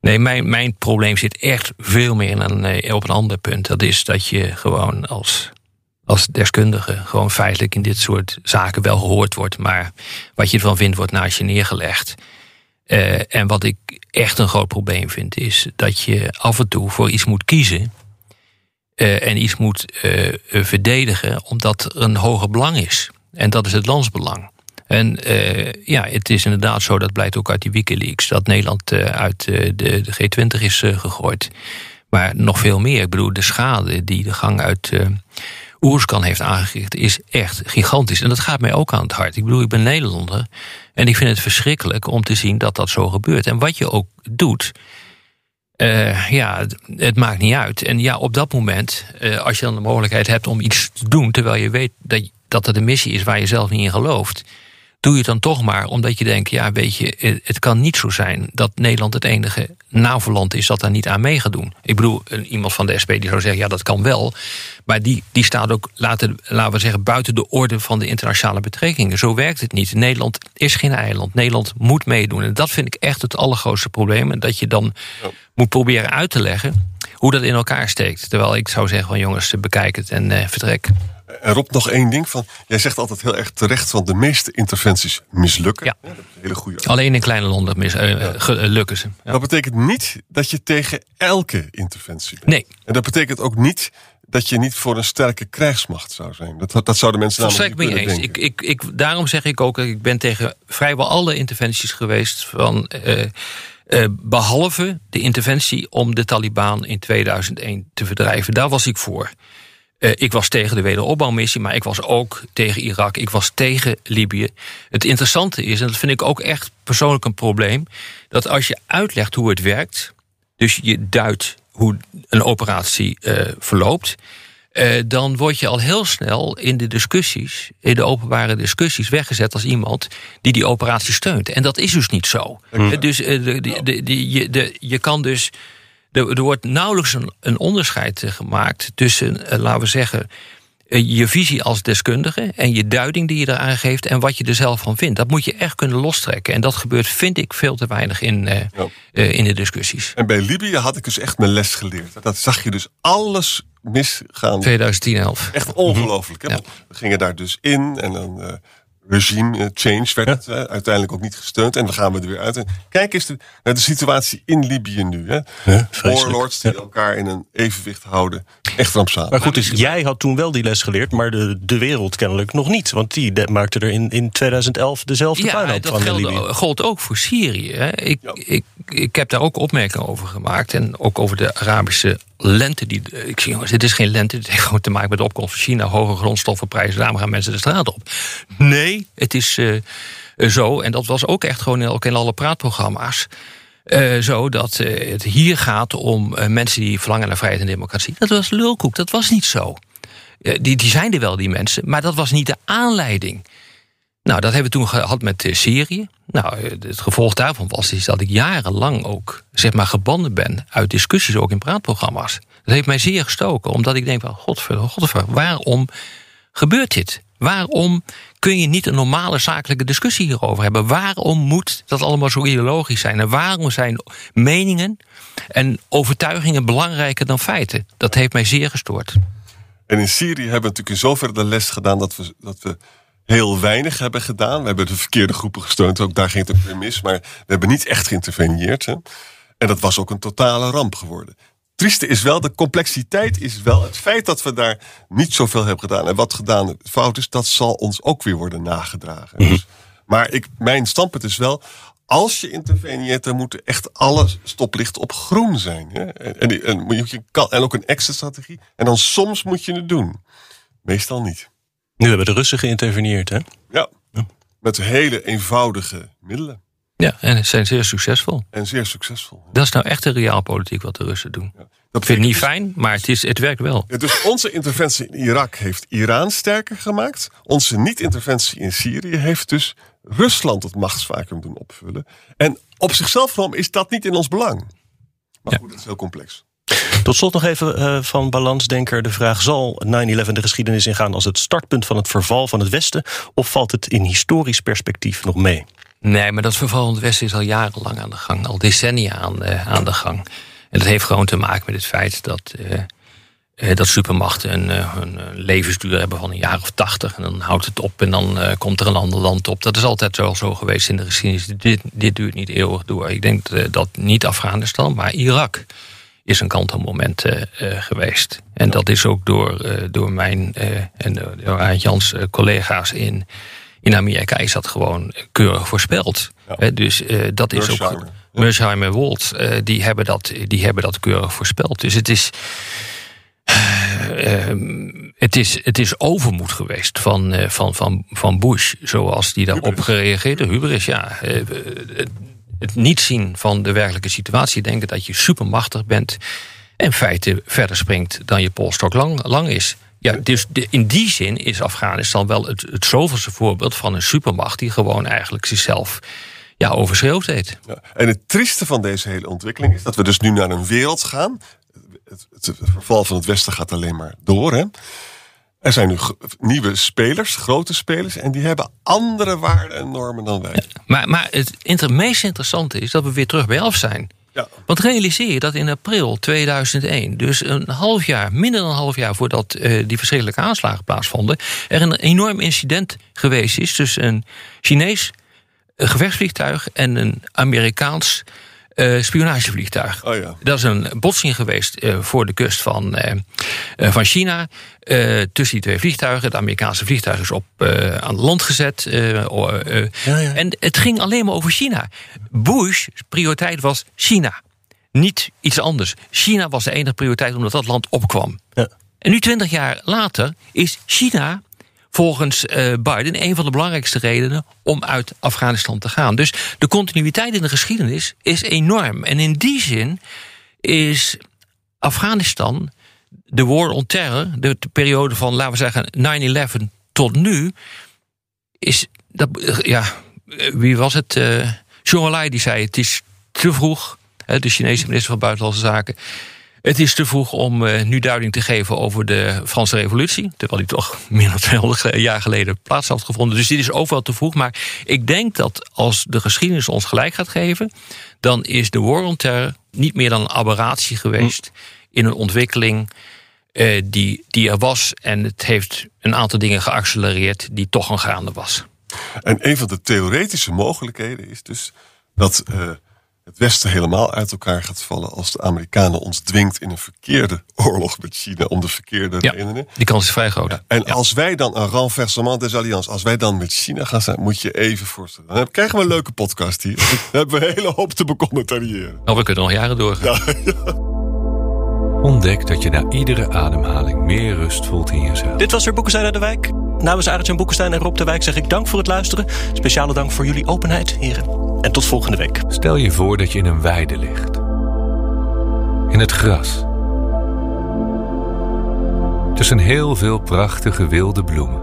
S5: Nee, mijn, mijn probleem zit echt veel meer in een, eh, op een ander punt. Dat is dat je gewoon als, als deskundige gewoon feitelijk in dit soort zaken wel gehoord wordt. Maar wat je ervan vindt, wordt naast je neergelegd. Uh, en wat ik echt een groot probleem vind, is dat je af en toe voor iets moet kiezen. Uh, en iets moet uh, verdedigen omdat er een hoger belang is. En dat is het landsbelang. En ja, het is inderdaad zo, dat blijkt ook uit die Wikileaks, dat Nederland uit de, de, G20 is gegooid. Maar nog veel meer. Ik bedoel, de schade die de gang uit Oerskan heeft aangericht, is echt gigantisch. En dat gaat mij ook aan het hart. Ik bedoel, ik ben Nederlander. En ik vind het verschrikkelijk om te zien dat dat zo gebeurt. En wat je ook doet, uh, ja, het, maakt niet uit. En ja, op dat moment, uh, als je dan de mogelijkheid hebt om iets te doen, terwijl je weet dat, dat het een missie is waar je zelf niet in gelooft, doe je het dan toch maar omdat je denkt, ja, weet je, het kan niet zo zijn dat Nederland het enige NAVO-land is dat daar niet aan mee gaat doen. Ik bedoel, iemand van de SP die zou zeggen, ja, dat kan wel. Maar die, die staat ook, laten, laten we zeggen, buiten de orde van de internationale betrekkingen. Zo werkt het niet. Nederland is geen eiland. Nederland moet meedoen. En dat vind ik echt het allergrootste probleem. En dat je dan moet proberen uit te leggen hoe dat in elkaar steekt. Terwijl ik zou zeggen van jongens, bekijk het en uh, vertrek.
S4: Rob, nog één ding. Van, jij zegt altijd heel erg terecht, van de meeste interventies mislukken.
S5: Ja.
S4: dat is een hele goede
S5: Alleen in kleine landen mis, uh, ja. lukken ze.
S4: Ja. Dat betekent niet dat je tegen elke interventie bent.
S5: Nee.
S4: En dat betekent ook niet dat je niet voor een sterke krijgsmacht zou zijn. Dat, dat zouden mensen
S5: namelijk niet eens. Ik, ik, ik, daarom zeg ik ook, ik ben tegen vrijwel alle interventies geweest van... Uh, uh, behalve de interventie om de Taliban in 2001 te verdrijven. Daar was ik voor. Uh, ik was tegen de wederopbouwmissie, maar ik was ook tegen Irak. Ik was tegen Libië. Het interessante is, en dat vind ik ook echt persoonlijk een probleem... dat als je uitlegt hoe het werkt... dus je duidt hoe een operatie uh, verloopt... eh, dan word je al heel snel in de discussies, in de openbare discussies, weggezet als iemand die die operatie steunt. En dat is dus niet zo. Eh, Dus eh, de, de, de, de- je, de, je kan dus. Er, er wordt nauwelijks een, een onderscheid eh, gemaakt tussen, eh, laten we zeggen, eh, je visie als deskundige en je duiding die je eraan geeft en wat je er zelf van vindt. Dat moet je echt kunnen lostrekken. En dat gebeurt, vind ik, veel te weinig in,
S4: Ja.
S5: in de discussies.
S4: En bij Libië had ik dus echt mijn les geleerd. Dat zag je dus alles misgaan.
S5: 2010, 11.
S4: Echt ongelooflijk.
S5: Ja.
S4: We gingen daar dus in en dan regime eh, change werd het, eh, uiteindelijk ook niet gesteund. En dan gaan we er weer uit. En kijk eens de- naar de situatie in Libië nu. Hè? Warlords die elkaar in een evenwicht houden. Echt rampzalig.
S1: Maar goed, dus jij had toen wel die les geleerd, maar de, de wereld kennelijk nog niet. Want die maakte er in, in 2011 dezelfde
S5: Ja,
S1: puinhoop
S5: dat
S1: van in Libië.
S5: geldt, gold ook voor Syrië. hè. Ik, ik, ik heb daar ook opmerkingen over gemaakt. En ook over de Arabische lente. Die, ik zie, jongens, dit is geen lente. Dit heeft gewoon te maken met de opkomst van China. Hoge grondstoffenprijzen. Daarom gaan mensen de straat op. Nee, het is eh, zo. En dat was ook echt gewoon in, ook in alle praatprogramma's. eh, zo dat eh, het hier gaat om mensen die verlangen naar vrijheid en democratie. Dat was lulkoek. Dat was niet zo. Die, die zijn er wel, die mensen. Maar dat was niet de aanleiding. Nou, dat hebben we toen gehad met eh, Syrië. Nou, eh, het gevolg daarvan was is dat ik jarenlang ook zeg maar gebanden ben uit discussies, ook in praatprogramma's. Dat heeft mij zeer gestoken, omdat ik denk van godver, godver, waarom gebeurt dit? Waarom kun je niet een normale zakelijke discussie hierover hebben? Waarom moet dat allemaal zo ideologisch zijn? En waarom zijn meningen en overtuigingen belangrijker dan feiten? Dat heeft mij zeer gestoord.
S4: En in Syrië hebben we natuurlijk in zoverre de les gedaan dat we, dat we heel weinig hebben gedaan. We hebben de verkeerde groepen gesteund, ook daar ging het ook weer mis. Maar we hebben niet echt geïnterveneerd. Hè. En dat was ook een totale ramp geworden. Trieste is wel, de complexiteit is wel het feit dat we daar niet zoveel hebben gedaan. En wat gedaan fout is, dat zal ons ook weer worden nagedragen. Dus, maar ik, mijn standpunt is wel, als je interveneert, dan moeten echt alle stoplichten op groen zijn. Hè? En, en, en, moet je, kan- en ook een exit-strategie. En dan soms moet je het doen. Meestal niet.
S1: Nu hebben de Russen geïnterveneerd, hè?
S4: Ja. Met hele eenvoudige middelen.
S5: Ja, en ze zijn zeer succesvol.
S4: En zeer succesvol.
S5: Dat is nou echt de realpolitiek wat de Russen doen.
S4: Dat
S5: Ik vind het niet fijn, maar het, is, het werkt wel.
S4: Ja, dus onze interventie in Irak heeft Iran sterker gemaakt. Onze niet-interventie in Syrië heeft dus Rusland het machtsvacuum doen opvullen. En op zichzelf genomen is dat niet in ons belang. Maar
S5: Ja.
S4: goed, het is heel complex.
S1: Tot slot nog even eh, van Balansdenker de vraag... zal 9-11 de geschiedenis ingaan als het startpunt van het verval van het Westen... of valt het in historisch perspectief nog mee?
S5: Nee, maar dat verval van het Westen is al jarenlang aan de gang. Al decennia aan, aan de gang. En dat heeft gewoon te maken met het feit dat, eh, eh, dat supermachten een, een levensduur hebben van een jaar of tachtig. En dan houdt het op en dan komt er een ander land op. Dat is altijd wel zo geweest in de geschiedenis. Dit, dit duurt niet eeuwig door. Ik denk dat niet Afghanistan, maar Irak is een kantelmoment eh, eh, geweest. En dat is ook door, eh, door mijn eh, en door Jans collega's in, in Amerika is dat gewoon keurig voorspeld. Dus dat is ook.
S4: Mersheimer.
S5: En eh, die, hebben dat, die hebben dat keurig voorspeld. Dus het is. eh, ehm, het is, het is overmoed geweest van, van, van, van Bush, zoals die daarop gereageerd heeft. Hubris, ja. Het- niet zien van de werkelijke situatie, denken dat je supermachtig bent en in feite verder springt dan je polstok lang, lang is. Ja, dus de- in die zin is Afghanistan wel het, het zoveelste voorbeeld van een supermacht die gewoon eigenlijk zichzelf ja, overschreeuwd heeft.
S4: Ja. En het trieste van deze hele ontwikkeling is dat we dus nu naar een wereld gaan. Het, het, het verval van het Westen gaat alleen maar door. Hè? Er zijn nu nieuwe spelers, grote spelers, en die hebben andere waarden en normen dan wij.
S5: Maar, maar het meest interessante is dat we weer terug bij af zijn.
S4: Ja.
S5: Want realiseer je dat in april 2001, dus een half jaar, minder dan een half jaar voordat eh, die verschrikkelijke aanslagen plaatsvonden, er een enorm incident geweest is tussen een Chinees eh, gevechtsvliegtuig en een Amerikaans eh, spionagevliegtuig.
S4: Oh ja.
S5: Dat is een botsing geweest eh, voor de kust van, eh, van China. tussen die twee vliegtuigen. Het Amerikaanse vliegtuig is op, aan land gezet.
S1: Ja, ja.
S5: En het ging alleen maar over China. Bush' prioriteit was China. Niet iets anders. China was de enige prioriteit omdat dat land opkwam.
S1: Ja.
S5: En nu, twintig jaar later, is China volgens eh, Biden een van de belangrijkste redenen om uit Afghanistan te gaan. Dus de continuïteit in de geschiedenis is enorm. En in die zin is Afghanistan de war on terror, de, de periode van, laten we zeggen, 9-11 tot nu, is dat, eh, ja, eh, wie was het? Uh, Zhou die zei: het is te vroeg. De Chinese minister van Buitenlandse Zaken. Het is te vroeg om uh, nu duiding te geven over de Franse Revolutie. Terwijl die toch meer dan 200 jaar geleden plaats had gevonden. Dus dit is ook wel te vroeg. Maar ik denk dat als de geschiedenis ons gelijk gaat geven. dan is de war on terror niet meer dan een aberratie geweest. in een ontwikkeling uh, die, die er was. En het heeft een aantal dingen geaccelereerd die toch een gaande was.
S4: En een van de theoretische mogelijkheden is dus dat uh, het Westen helemaal uit elkaar gaat vallen als de Amerikanen ons dwingt in een verkeerde oorlog met China om de verkeerde
S5: ja,
S4: redenen.
S5: Die kans is vrij groot. Ja,
S4: en als wij dan een renversement des alliances, als wij dan met China gaan zijn, moet je even voorstellen. Dan krijgen we een leuke podcast hier. dan hebben we een hele hoop te becommentariëren.
S5: Nou, we kunnen nog jaren doorgaan.
S7: Ontdek dat je na iedere ademhaling meer rust voelt in jezelf.
S1: Dit was weer Boekenstein uit de Wijk. Namens Arend Boekenstein en Rob de Wijk zeg ik dank voor het luisteren. Speciale dank voor jullie openheid, heren. En tot volgende week.
S7: Stel je voor dat je in een weide ligt. In het gras. Tussen heel veel prachtige wilde bloemen.